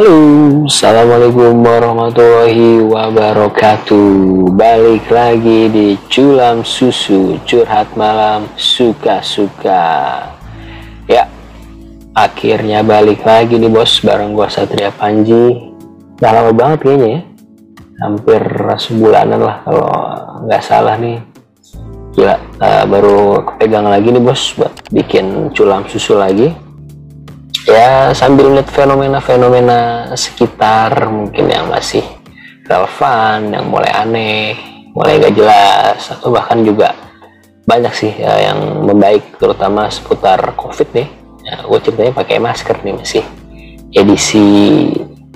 Halo, Assalamualaikum warahmatullahi wabarakatuh. Balik lagi di Culam Susu Curhat Malam Suka-Suka. Ya, akhirnya balik lagi nih bos Bareng gua Satria Panji. Udah lama banget kayaknya ya. Hampir sebulanan lah kalau nggak salah nih. Gila, uh, baru kepegang lagi nih bos Buat bikin Culam Susu lagi ya sambil lihat fenomena-fenomena sekitar mungkin yang masih relevan, yang mulai aneh, mulai gak jelas, atau bahkan juga banyak sih ya, yang membaik terutama seputar covid nih. Ya, gue ceritanya pakai masker nih masih edisi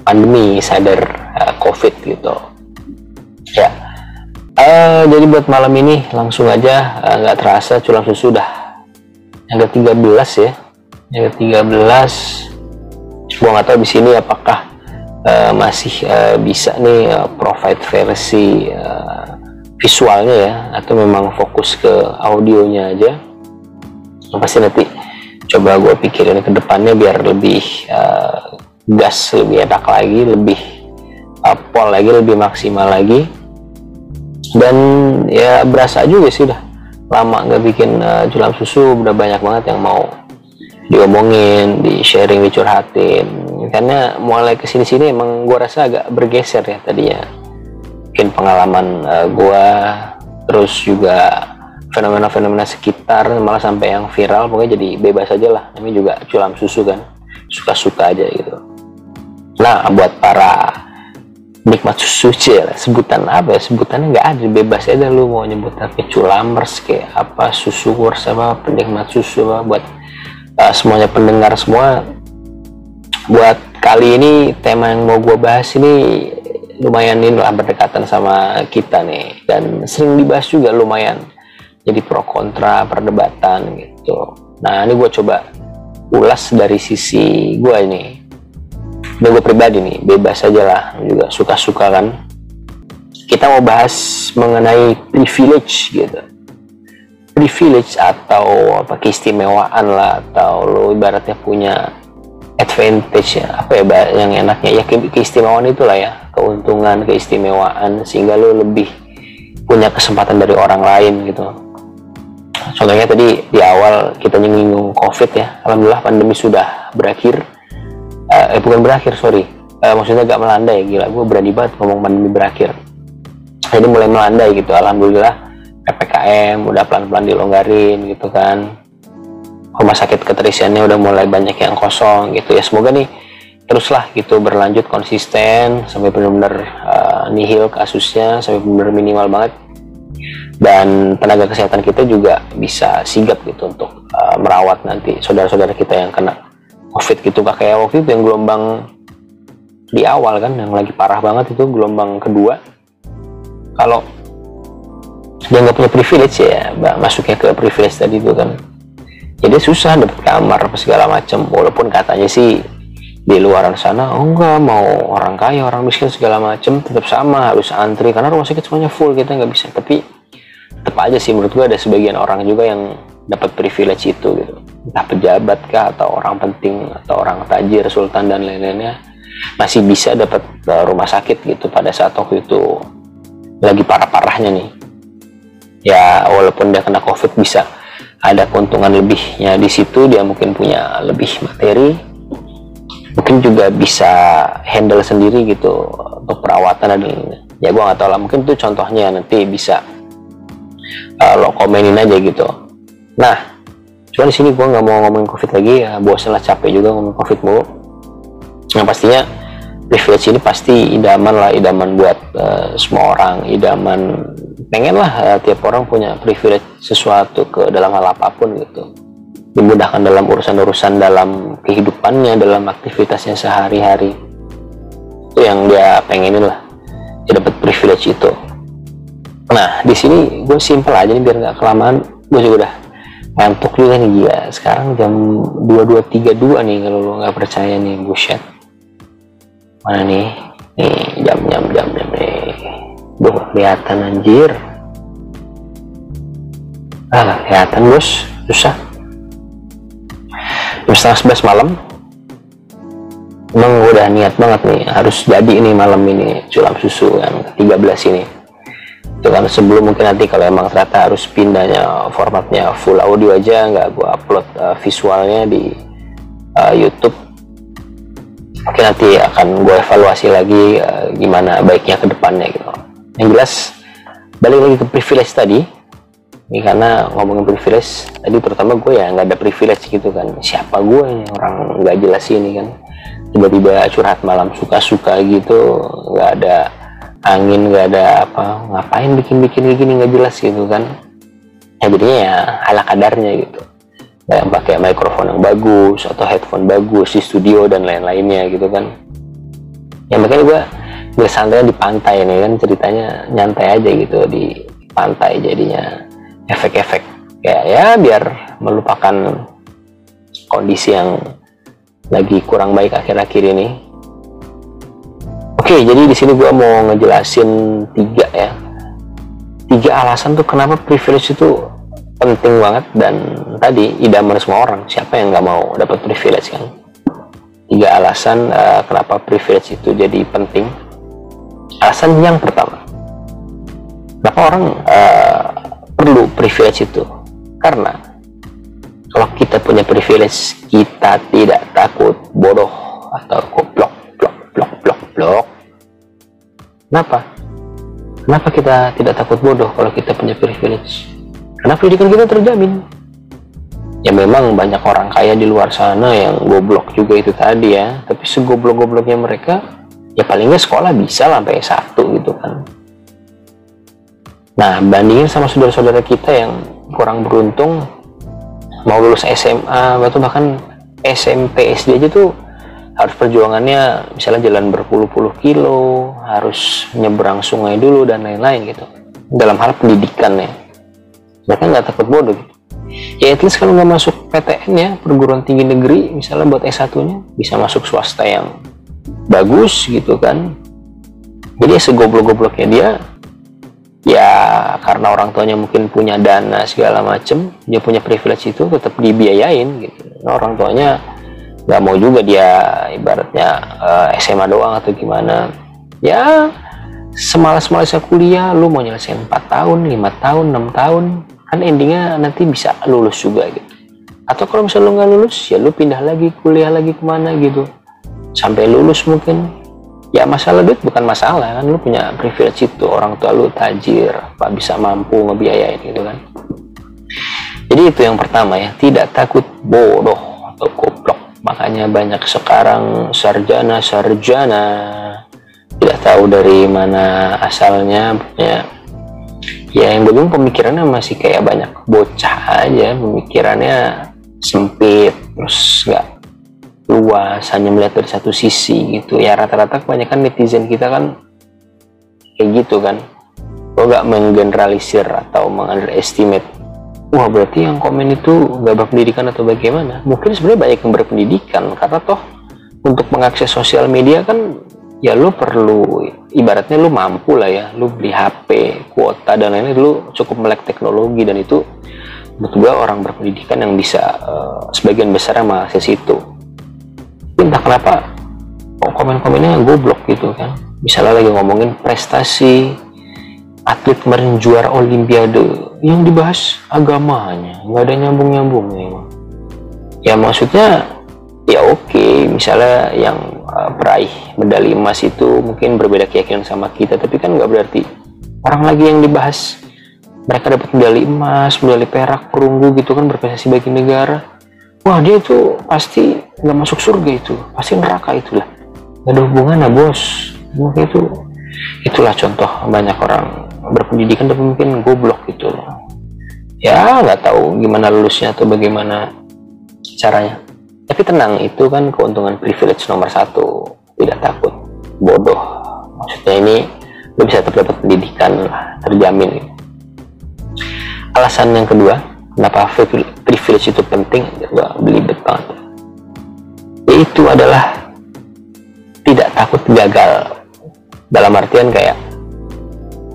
pandemi sadar uh, covid gitu. Ya, uh, jadi buat malam ini langsung aja uh, nggak uh, terasa culang susu udah yang ke-13 ya yang ke-13 gua nggak tahu di sini apakah uh, masih uh, bisa nih uh, provide versi uh, visualnya ya atau memang fokus ke audionya aja. Yang pasti nanti coba gue pikirin ke depannya biar lebih uh, gas lebih enak lagi lebih uh, pol lagi lebih maksimal lagi. Dan ya berasa juga sih udah lama nggak bikin uh, susu udah banyak banget yang mau diomongin, di sharing, dicurhatin. Karena mulai ke sini sini emang gue rasa agak bergeser ya tadinya. Mungkin pengalaman uh, eh, gue, terus juga fenomena-fenomena sekitar malah sampai yang viral pokoknya jadi bebas aja lah. Ini juga culam susu kan, suka-suka aja gitu. Nah buat para nikmat susu cil sebutan apa ya sebutannya nggak ada bebas aja lu mau nyebut apa culamers kayak apa susu kurs apa penikmat susu apa buat uh, semuanya pendengar semua buat kali ini tema yang mau gue bahas ini lumayan ini lah berdekatan sama kita nih dan sering dibahas juga lumayan. Jadi pro kontra perdebatan gitu. Nah ini gue coba ulas dari sisi gue ini. Dan gue pribadi nih bebas aja lah juga suka-suka kan. Kita mau bahas mengenai privilege gitu privilege atau apa keistimewaan lah atau lo ibaratnya punya advantage ya apa ya yang enaknya. Ya ke keistimewaan itulah ya keuntungan keistimewaan sehingga lo lebih punya kesempatan dari orang lain gitu. Contohnya tadi di awal kita nyinggung covid ya alhamdulillah pandemi sudah berakhir. Uh, eh bukan berakhir sorry. Uh, maksudnya gak melandai gila gue berani banget ngomong pandemi berakhir. Jadi mulai melandai gitu alhamdulillah PPKM udah pelan-pelan dilonggarin gitu kan. Rumah sakit keterisiannya udah mulai banyak yang kosong gitu ya. Semoga nih teruslah gitu berlanjut konsisten sampai benar-benar uh, nihil kasusnya sampai benar-benar minimal banget. Dan tenaga kesehatan kita juga bisa sigap gitu untuk uh, merawat nanti saudara-saudara kita yang kena covid gitu gak kayak waktu itu yang gelombang di awal kan yang lagi parah banget itu gelombang kedua. Kalau dia nggak punya privilege ya masuknya ke privilege tadi itu kan. Jadi susah dapat kamar apa segala macam walaupun katanya sih di luar sana oh enggak mau orang kaya orang miskin segala macam tetap sama harus antri. Karena rumah sakit semuanya full kita nggak bisa. Tapi tetap aja sih menurut gua ada sebagian orang juga yang dapat privilege itu gitu. Entah pejabat kah atau orang penting atau orang tajir sultan dan lain-lainnya masih bisa dapat uh, rumah sakit gitu pada saat waktu itu. Lagi parah-parahnya nih ya walaupun dia kena covid bisa ada keuntungan lebihnya di situ dia mungkin punya lebih materi. Mungkin juga bisa handle sendiri gitu untuk perawatan dan ya gue nggak tahu lah. Mungkin itu contohnya nanti bisa uh, lo komenin aja gitu. Nah cuma di sini gue nggak mau ngomongin covid lagi. Ya bosan lah capek juga ngomongin covid mulu. Yang pastinya privilege ini pasti idaman lah idaman buat uh, semua orang idaman pengen lah uh, tiap orang punya privilege sesuatu ke dalam hal apa pun gitu. Dimudahkan dalam urusan-urusan dalam kehidupannya dalam aktivitasnya sehari-hari. Itu yang dia pengenin lah. Dia dapat privilege itu. Nah di sini gue simple aja nih biar nggak kelamaan. Gue juga udah ngantuk juga nih gila. Sekarang jam 22.32 nih kalau lo nggak percaya nih buset mana nih? Nih jam jam jam jam nih Duh, kelihatan anjir. Ah kelihatan bos susah. Jam setengah sebelas malam. Emang udah niat banget nih harus jadi ini malam ini culam susu yang 13 ini. Itu kan sebelum mungkin nanti kalau emang ternyata harus pindahnya formatnya full audio aja nggak gue upload uh, visualnya di uh, YouTube. Oke nanti akan gue evaluasi lagi uh, gimana baiknya ke depannya gitu yang jelas balik lagi ke privilege tadi. Ini karena ngomongin privilege tadi terutama gue ya nggak ada privilege gitu kan. Siapa gue yang orang nggak jelas ini kan. Tiba-tiba curhat malam suka-suka gitu nggak ada angin nggak ada apa ngapain bikin-bikin kayak gini nggak jelas gitu kan. Ya jadinya ya ala kadarnya gitu. Kayak pakai mikrofon yang bagus atau headphone bagus di studio dan lain-lainnya gitu kan. Ya makanya gue gue santai di pantai nih kan ceritanya nyantai aja gitu di pantai jadinya efek-efek kayak ya biar melupakan kondisi yang lagi kurang baik akhir-akhir ini. Oke, jadi di sini gue mau ngejelasin tiga ya, tiga alasan tuh kenapa privilege itu penting banget dan tadi idaman semua orang. Siapa yang nggak mau dapat privilege kan? Tiga alasan uh, kenapa privilege itu jadi penting. Alasan yang pertama, kenapa orang uh, perlu privilege itu? Karena kalau kita punya privilege kita tidak takut bodoh atau goblok blok blok blok blok. Kenapa? Kenapa kita tidak takut bodoh kalau kita punya privilege? Karena pendidikan kita terjamin. Ya memang banyak orang kaya di luar sana yang goblok juga itu tadi ya. Tapi segoblok-gobloknya mereka ya palingnya sekolah bisa sampai satu gitu kan. Nah bandingin sama saudara-saudara kita yang kurang beruntung mau lulus SMA atau bahkan SMP SD aja tuh harus perjuangannya misalnya jalan berpuluh-puluh kilo harus nyebrang sungai dulu dan lain-lain gitu. Dalam hal pendidikan ya. Mereka nggak takut bodoh gitu. Ya at least kalau nggak masuk PTN ya perguruan tinggi negeri misalnya buat S1 nya bisa masuk swasta yang bagus gitu kan. Jadi segoblok-gobloknya dia ya karena orang tuanya mungkin punya dana segala macem dia punya privilege itu tetap dibiayain gitu. Nah, orang tuanya nggak mau juga dia ibaratnya uh, eh, SMA doang atau gimana. Ya semalas-malasnya kuliah lu mau nyelesain 4 tahun 5 tahun 6 tahun kan endingnya nanti bisa lulus juga gitu. Atau kalau misalnya lu nggak lulus ya lu pindah lagi kuliah lagi ke mana gitu sampai lulus mungkin. Ya masalah duit bukan masalah kan? Lu punya privilege itu orang tua lu tajir pak bisa mampu ngebiayain gitu kan. Jadi itu yang pertama ya tidak takut bodoh atau goblok. Makanya banyak sekarang sarjana sarjana. Tidak tahu dari mana asalnya ya. Ya yang belum pemikirannya masih kayak banyak bocah aja pemikirannya sempit terus nggak luas hanya melihat dari satu sisi gitu. Ya rata-rata kebanyakan netizen kita kan kayak gitu kan. Lo gak menggeneralisir atau mengunderestimate wah berarti yang komen itu gak berpendidikan atau bagaimana? Mungkin sebenarnya banyak yang berpendidikan karena toh untuk mengakses sosial media kan ya lo perlu ibaratnya lo mampu lah ya. Lo beli HP kuota dan lain-lain lo cukup melek teknologi dan itu menurut gue orang berpendidikan yang bisa uh, sebagian besar yang mengakses itu entah kenapa kok komen-komennya goblok gitu kan. Misalnya lagi ngomongin prestasi atlet kemarin juara olimpiade yang dibahas agamanya. Nggak ada nyambung-nyambungnya emang. Ya maksudnya ya oke. Okay, misalnya yang uh, peraih medali emas itu mungkin berbeda keyakinan sama kita tapi kan nggak berarti orang lagi yang dibahas mereka dapat medali emas medali perak perunggu gitu kan berprestasi bagi negara. Wah dia itu pasti nggak masuk surga itu pasti neraka itulah. Nggak ada hubungan lah bos. Mungkin itu itulah contoh banyak orang berpendidikan tapi mungkin goblok gitu. Ya nggak tahu gimana lulusnya atau bagaimana caranya. Tapi tenang itu kan keuntungan privilege nomor satu. Tidak takut bodoh. Maksudnya ini lo bisa tetap pendidikan lah terjamin. Alasan yang kedua kenapa privilege itu penting? Gua belibet banget yaitu adalah tidak takut gagal. Dalam artian kayak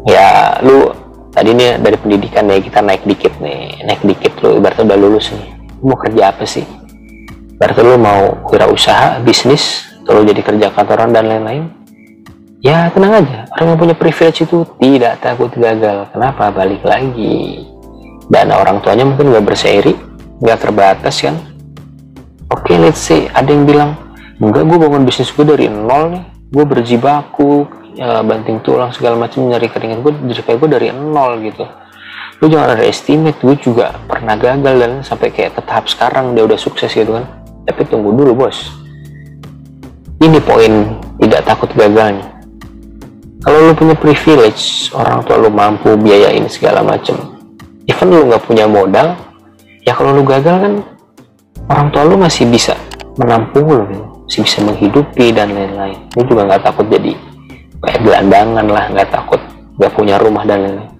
ya lu tadi nih dari pendidikan nih kita naik dikit nih naik dikit lu ibaratnya udah lulus nih. Mau kerja apa sih? Berarti lu mau wirausaha bisnis atau jadi kerja kantoran dan lain-lain? Ya tenang aja. Orang yang punya privilege itu tidak takut gagal. Kenapa? Balik lagi. Dan orang tuanya mungkin nggak berseri nggak terbatas kan oke okay, let's say ada yang bilang enggak gue bangun bisnis gue dari nol nih. Gue berjibaku ya, banting tulang segala macam nyari keringat gue jadi kayak gue dari nol gitu. Lu jangan ada estimate gue juga pernah gagal dan sampai kayak ke tahap sekarang dia udah sukses gitu kan. Tapi tunggu dulu bos. Ini poin tidak takut gagalnya. Kalau lu punya privilege orang tua lu mampu biayain segala macem even lu nggak punya modal ya kalau lu gagal kan orang tua lu masih bisa menampung lu masih bisa menghidupi dan lain-lain. Lu juga nggak takut jadi kayak gelandangan lah nggak takut nggak punya rumah dan lain-lain.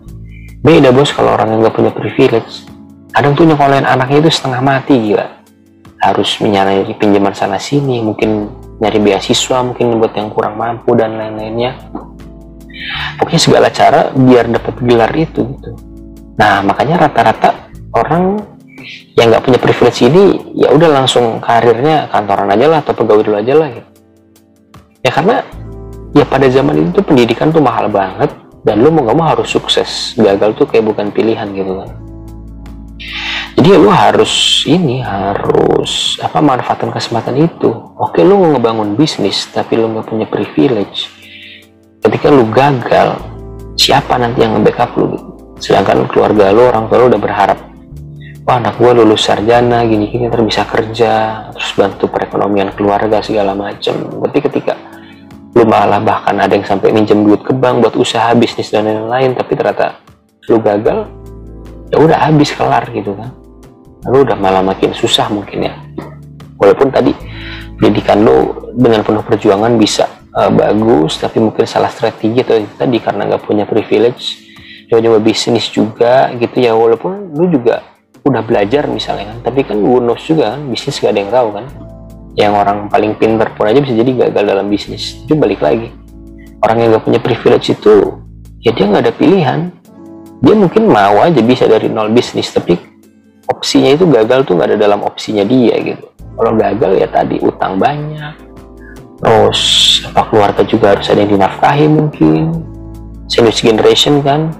Beda bos kalau orang yang nggak punya privilege. Kadang tuh nyekolahin anaknya itu setengah mati gila. Harus menyalahi pinjaman sana sini mungkin nyari beasiswa mungkin buat yang kurang mampu dan lain-lainnya. Pokoknya segala cara biar dapat gelar itu gitu. Nah makanya rata-rata orang yang nggak punya privilege ini ya udah langsung karirnya kantoran aja lah atau pegawai dulu aja lah gitu. Ya karena ya pada zaman itu pendidikan tuh mahal banget dan lu mau gak mau harus sukses. Gagal tuh kayak bukan pilihan gitu kan. Jadi lu harus ini harus apa manfaatkan kesempatan itu. Oke lu mau ngebangun bisnis tapi lu nggak punya privilege. Ketika lu gagal siapa nanti yang nge-backup lu gitu? Sedangkan keluarga lu orang tua lu udah berharap wah anak gua lulus sarjana gini-gini terus bisa kerja terus bantu perekonomian keluarga segala macem. Tapi ketika lu malah bahkan ada yang sampai minjem duit ke bank buat usaha bisnis dan lain-lain tapi ternyata lu gagal ya udah habis kelar gitu kan. Lalu udah malah makin susah mungkin ya. Walaupun tadi pendidikan lu dengan penuh perjuangan bisa uh, bagus tapi mungkin salah strategi atau tadi karena nggak punya privilege coba-coba bisnis juga gitu ya. Walaupun lu juga udah belajar misalnya kan. Tapi kan knows juga kan bisnis gak ada yang tahu kan. Yang orang paling pinter pun aja bisa jadi gagal dalam bisnis. Itu balik lagi. Orang yang gak punya privilege itu ya dia nggak ada pilihan. Dia mungkin mau aja bisa dari nol bisnis tapi opsinya itu gagal tuh nggak ada dalam opsinya dia gitu. Kalau gagal ya tadi utang banyak terus apa keluarga juga harus ada yang dinafkahi mungkin. Sandwich generation kan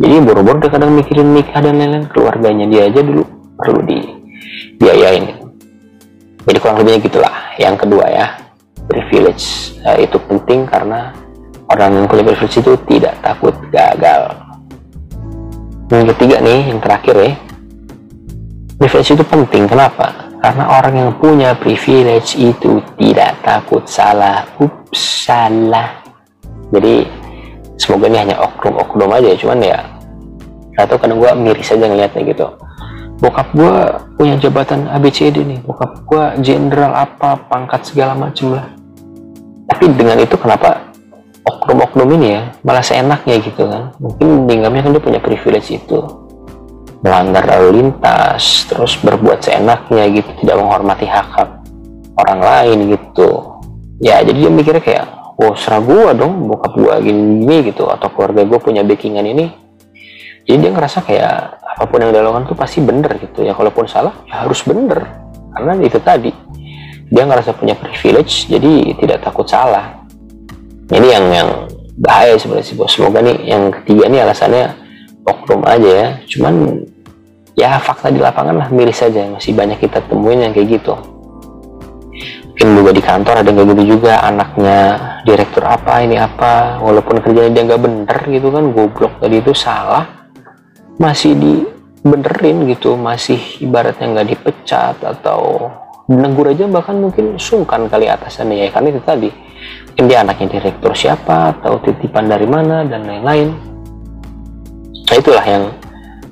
jadi boro-boro udah kadang mikirin nikah dan lain-lain. Keluarganya dia aja dulu perlu dibiayain. Jadi kurang lebihnya gitulah. Yang kedua ya privilege. Nah, itu penting karena orang yang punya privilege itu tidak takut gagal. Yang ketiga nih yang terakhir ya. Privilege itu penting. Kenapa? Karena orang yang punya privilege itu tidak takut salah. Ups salah. Jadi semoga ini hanya oknum-oknum aja cuman ya atau kadang gue miris aja ngeliatnya gitu. Bokap gue punya jabatan ABCD nih. Bokap gue jenderal apa pangkat segala macem lah. Tapi dengan itu kenapa oknum-oknum ini ya malah seenaknya gitu kan. Mungkin dingamnya kan dia punya privilege itu. Melanggar lalu lintas terus berbuat seenaknya gitu tidak menghormati hak hak orang lain gitu. Ya jadi dia mikirnya kayak oh serah gua dong bokap gua gini, gini gitu atau keluarga gua punya backingan ini. Jadi dia ngerasa kayak apa pun yang dia lakukan tuh pasti bener gitu. Ya kalaupun salah ya harus bener. Karena itu tadi dia ngerasa punya privilege jadi tidak takut salah. Ini yang yang bahaya sebenarnya sih bos. Semoga nih yang ketiga nih alasannya oknum aja ya. Cuman ya fakta di lapangan lah miris saja masih banyak kita temuin yang kayak gitu mungkin juga di kantor ada kayak gitu juga anaknya direktur apa ini apa walaupun kerjanya dia nggak bener gitu kan goblok tadi itu salah masih dibenerin gitu masih ibaratnya nggak dipecat atau negur aja bahkan mungkin sungkan kali atasannya ya karena itu tadi mungkin dia anaknya direktur siapa atau titipan dari mana dan lain-lain. Nah itulah yang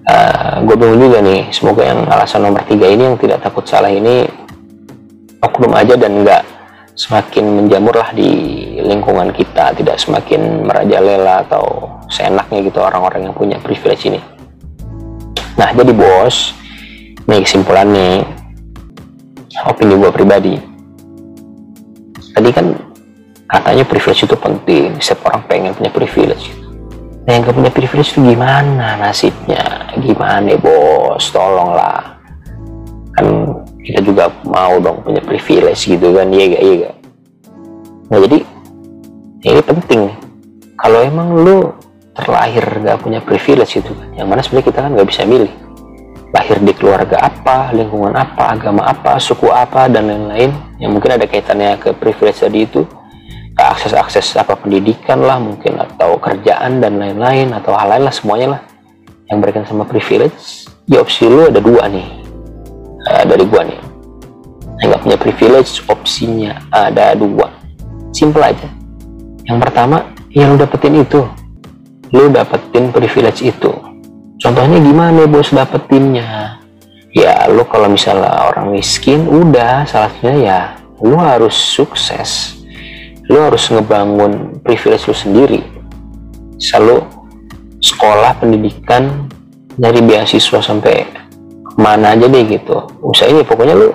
uh, eh, gue bingung juga nih semoga yang alasan nomor tiga ini yang tidak takut salah ini oknum aja dan nggak semakin menjamur lah di lingkungan kita tidak semakin merajalela atau seenaknya gitu orang-orang yang punya privilege ini nah jadi bos nih kesimpulannya opini gue pribadi tadi kan katanya privilege itu penting setiap orang pengen punya privilege Nah yang gak punya privilege itu gimana nasibnya? Gimana bos? Tolonglah. Kita juga mau dong punya privilege gitu kan, iya gak? Iya gak? nah jadi ini penting. Kalau emang lu terlahir gak punya privilege itu kan yang mana sebenarnya kita kan nggak bisa milih. Lahir di keluarga apa lingkungan apa agama apa suku apa dan lain-lain. Yang mungkin ada kaitannya ke privilege tadi itu. Ke akses-akses apa pendidikan lah mungkin atau kerjaan dan lain-lain atau hal lain lah semuanya lah yang berkaitan sama privilege. Ya opsi lu ada dua nih uh, dari gua nih. Nggak punya privilege opsinya ada dua. Simple aja. Yang pertama yang lu dapetin itu. Lu dapetin privilege itu. Contohnya gimana bos dapetinnya? Ya lu kalau misalnya orang miskin udah. Salah satunya ya lu harus sukses. Lu harus ngebangun privilege lu sendiri. Selalu sekolah pendidikan dari beasiswa sampai mana aja deh gitu. Usaha ini pokoknya lu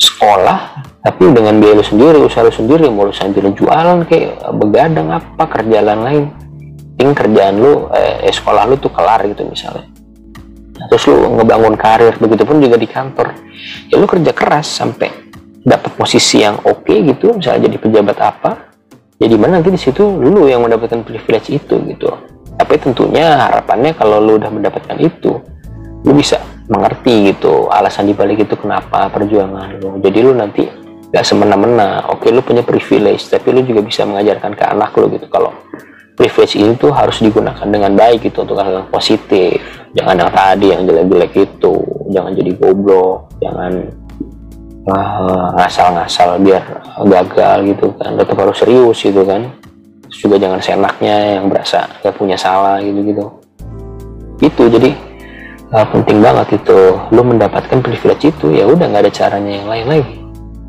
sekolah tapi dengan biaya lu sendiri usaha lu sendiri mau lu sambil jualan kayak begadang apa kerjaan lain. Penting kerjaan lu eh, sekolah lu tuh kelar gitu misalnya. Nah, terus lu ngebangun karir begitu pun juga di kantor. Ya lu kerja keras sampai dapat posisi yang oke okay gitu misalnya jadi pejabat apa jadi mana nanti di situ lu yang mendapatkan privilege itu gitu. Tapi tentunya harapannya kalau lu udah mendapatkan itu lu bisa mengerti gitu alasan dibalik itu kenapa perjuangan lu. Jadi lu nanti gak semena-mena. Oke lu punya privilege tapi lu juga bisa mengajarkan ke anak lu gitu. Kalau privilege ini tuh harus digunakan dengan baik gitu untuk hal yang positif. Jangan yang tadi yang jelek-jelek itu. Jangan jadi goblok jangan uh, ngasal-ngasal biar gagal gitu kan. Tetap harus serius gitu kan. Terus juga jangan senaknya yang berasa gak punya salah gitu gitu itu jadi uh, penting banget itu. Lu mendapatkan privilege itu ya udah nggak ada caranya yang lain lagi.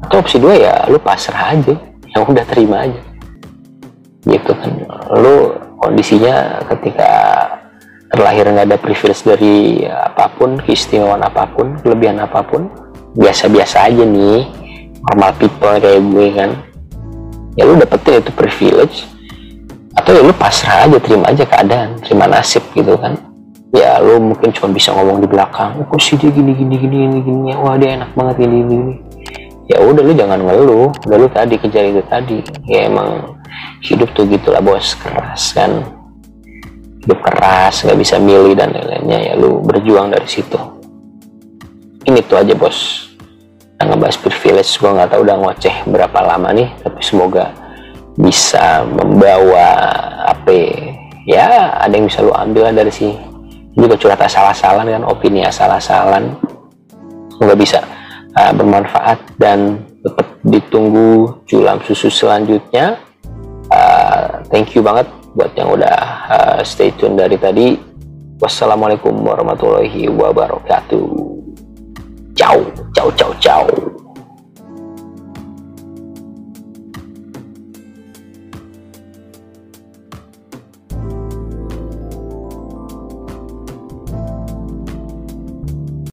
Atau opsi dua ya lu pasrah aja. Yang udah terima aja. Gitu kan. Lu kondisinya ketika terlahir nggak ada privilege dari apa pun keistimewaan apa pun kelebihan apa pun biasa-biasa aja nih. Normal people kayak gue kan. Ya lu dapetin itu privilege. Atau ya lu pasrah aja terima aja keadaan terima nasib gitu kan ya lu mungkin cuma bisa ngomong di belakang kok sih dia gini gini gini gini gini wah dia enak banget gini gini, gini. ya udah lu jangan ngeluh. Udah lu tadi kejar itu tadi. Ya emang hidup tuh gitulah bos. Keras kan? Hidup keras nggak bisa milih dan lain-lainnya. Ya lu berjuang dari situ. Ini tuh aja bos. Yang ngebahas privilege. Gue nggak tahu udah ngoceh berapa lama nih tapi semoga bisa membawa apa ya ada yang bisa lu ambil dari sini juga curhat asal-asalan kan opini asal-asalan. Semoga bisa uh, bermanfaat dan tetap ditunggu culam susu selanjutnya. Uh, thank you banget buat yang udah uh, stay tune dari tadi. Wassalamualaikum warahmatullahi wabarakatuh. Ciao ciao ciao ciao